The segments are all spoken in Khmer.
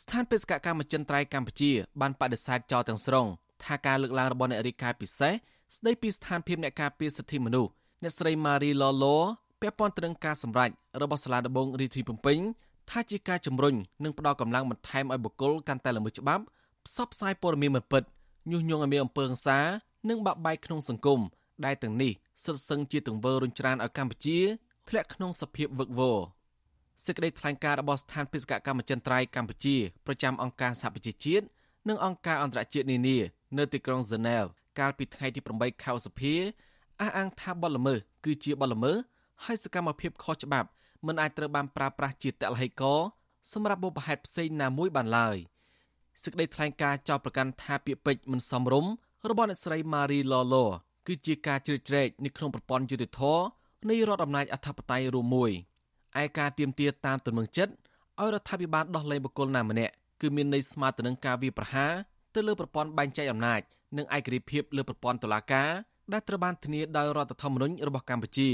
ស្ថានបេសកកម្មចិនត្រៃកម្ពុជាបានបដិសេធចោលទាំងស្រុងថាការលើកឡើងរបស់អ្នករាយការណ៍ពិសេសស្ដីពីស្ថានភាពអ្នកការពារសិទ្ធិមនុស្សអ្នកស្រីម៉ារីឡឡពាក់ព័ន្ធទៅនឹងការសម្រេចរបស់សាលាដំបងរាជធានីភ្នំពេញថាជាការជំរុញនិងផ្ដល់កម្លាំងបន្ថែមឲ្យបុគ្គលកាន់តែល្មើសច្បាប់ផ្សព្វផ្សាយព័ត៌មានមិនពិតញុះញង់ឲ្យមានអំពើហិង្សានិងបាក់បែកក្នុងសង្គមដែលទាំងនេះសុទ្ធសឹងជាទង្វើរុញច្រានឲ្យកម្ពុជាធ្លាក់ក្នុងសភាពវឹកវរ សេចក្តីថ្លែងការណ៍របស់ស្ថានបេសកកម្មចិនត្រៃកម្ពុជាប្រចាំអង្គការសហប្រជាជាតិនិងអង្គការអន្តរជាតិនានានៅទីក្រុងហ្សឺណែវកាលពីថ្ងៃទី8ខែឧសភាអះអាងថាបទល្មើសគឺជាបទល្មើសហើយសកម្មភាពខុសច្បាប់មិនអាចត្រូវបានប្រើប្រាស់ជាតលហិកសម្រាប់បុព្វហេតុផ្សេងណាមួយបានឡើយសេចក្តីថ្លែងការណ៍ចោទប្រកាន់ថាពាក្យពេចន៍មិនសមរម្យរបស់អ្នកស្រី Marie Lolo គឺជាការជ្រៀតជ្រែកនៅក្នុងប្រព័ន្ធយុតិធធនៃរដ្ឋអំណាចអធិបតេយ្យរួមមួយ ឯការទៀមទាតាមទំនឹងចិត្តឲ្យរដ្ឋាភិបាលដោះលែងបុគ្គលណាម្នាក់គឺមានន័យស្មើទៅនឹងការវាយប្រហារទៅលើប្រព័ន្ធបែងចែកអំណាចនិងឯករាជ្យភាពលើប្រព័ន្ធតុលាការដែលត្រូវបានធានាដោយរដ្ឋធម្មនុញ្ញរបស់កម្ពុជា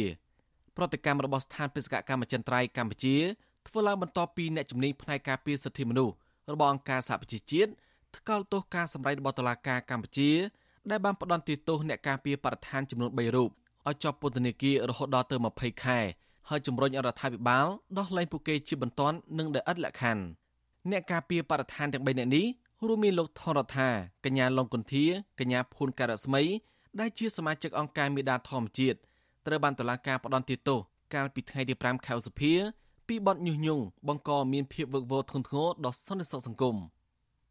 ប្រតិកម្មរបស់ស្ថានបេសកកម្មចិនត្រៃកម្ពុជាធ្វើឡើងបន្ទាប់ពីអ្នកជំនាញផ្នែកការពារសិទ្ធិមនុស្សរបស់អង្គការសហប្រជាជាតិថ្កោលទោសការសម្ដែងរបស់តុលាការកម្ពុជាដែលបានផ្ដន្ទាទោសអ្នកការពារបរិស្ថានចំនួន3រូបឲ្យជាប់ពន្ធនាគាររហូតដល់ទៅ20ខែ ហើយជំរុញរដ្ឋាភិបាលដោះលែងពួកគេជាបន្ទាន់និងដោយឥតលក្ខខណ្ឌអ្នកការពារបរិស្ថានទាំង3នាក់នេះរួមមានលោកថនរដ្ឋាកញ្ញាឡុងគុន្ធាកញ្ញាភួនការស្មី ដែលជាសមាជិកអង្គការមេដាធម្មជាតិត្រូវបានតុលាការផ្ដន្ទាទោសកាលពីថ្ងៃទី5ខែឧសភាពីបទញុះញង់បង្កមានភាពវឹកវរធ្ងន់ធ្ងរដល់សន្តិសុខសង្គម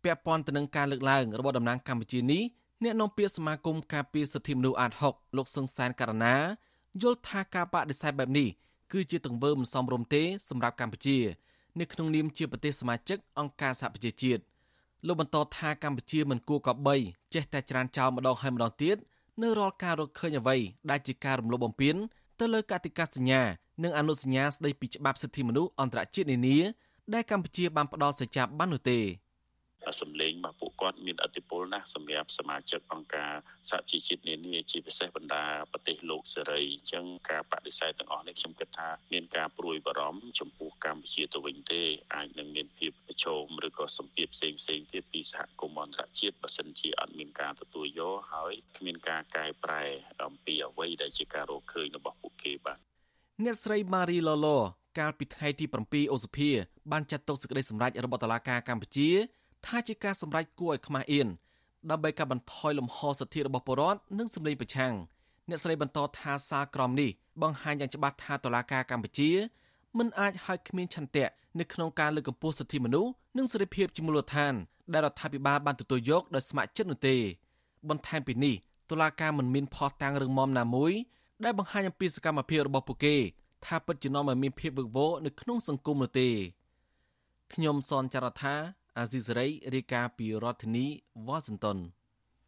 ពាក់ព័ន្ធទៅនឹងការលើកឡើងរបស់តំណាងកម្ពុជានេះអ្នកនាំពាក្យសមាគមការពារសិទ្ធិមនុស្សអាត6លោកសឹងសានករណាយល់ថាការបដិសេធបែបនេះ គឺជាទង្វើមិនសមរម្យទេសម្រាប់កម្ពុជានៅក្នុងនាមជាប្រទេសសមាជិកអង្គការសហប្រជាជាតិលោកបន្តថាកម្ពុជាមិនគួរកបីចេះតែច្រានចោលម្ដងហើយម្ដងទៀតនៅរាល់ការរកឃើញអ្វីដែលជាការរំលោភបំពានទៅលើកតិកាសញ្ញានិងអនុសញ្ញាស្តីពីច្បាប់សិទ្ធិមនុស្សអន្តរជាតិនានាដែលកម្ពុជាបានផ្ដល់សេចក្ដីបាននោះទេសម្លេងរបស់ពួក គាត់មានឥទ្ធិពលណាស់សម្រាប់សមាជិកអង្គការសហជីវជាតិនានាជាពិសេសបណ្ដាប្រទេសលោកសេរីអញ្ចឹងការបដិសេធទាំងអស់នេះខ្ញុំគិតថាមានការព្រួយបារម្ភចំពោះកម្ពុជាទៅវិញទេអាចនឹងមានភាពប្រឈមឬក៏សម្ពាធផ្សេងផ្សេងទៀតពីសហគមន៍អន្តរជាតិបើសិនជាអត់មានការទទួលយកហើយគ្មានការកែប្រែអំពីអ្វីដែលជាការរកឃើញរបស់ពួកគេបាទអ្នកស្រីម៉ារីឡឡកាលពីថ្ងៃទី7ឧសភាបានចាត់ទុកសេចក្តីសម្រេចរបស់តុលាការកម្ពុជា ថាជាការសម្រេចគួរឲ្យខ្មាស់អៀនដើម្បីកាត់បន្ថយលំហសិទ្ធិរបស់ពលរដ្ឋនិងសម្លេងប្រឆាំងអ្នកស្រីបន្តថាសារក្រមនេះបង្ហាញយ៉ាងច្បាស់ថាតុលាការកម្ពុជាមិនអាចឲ្យគ្មានឆន្ទៈនៅក្នុងការលើកកម្ពស់សិទ្ធិមនុស្សនិងសេរីភាពជាមូលដ្ឋានដែលរដ្ឋាភិបាលបានទទួលយកដោយស្ម័គ្រចិត្តនោះទេបន្ថែមពីនេះតុលាការមិនមានភស្តុតាងរឹងមាំណាមួយដែលបង្ហាញអំពីសកម្មភាពរបស់ពួកគេថាពិតជានាំឲ្យមានភាពវឹកវរនៅក្នុងសង្គមនោះទេខ្ញុំសនចរថា អាស៊ីសេរីរាយការណ៍ពីរដ្ឋធានីវ៉ាស៊ីនតោន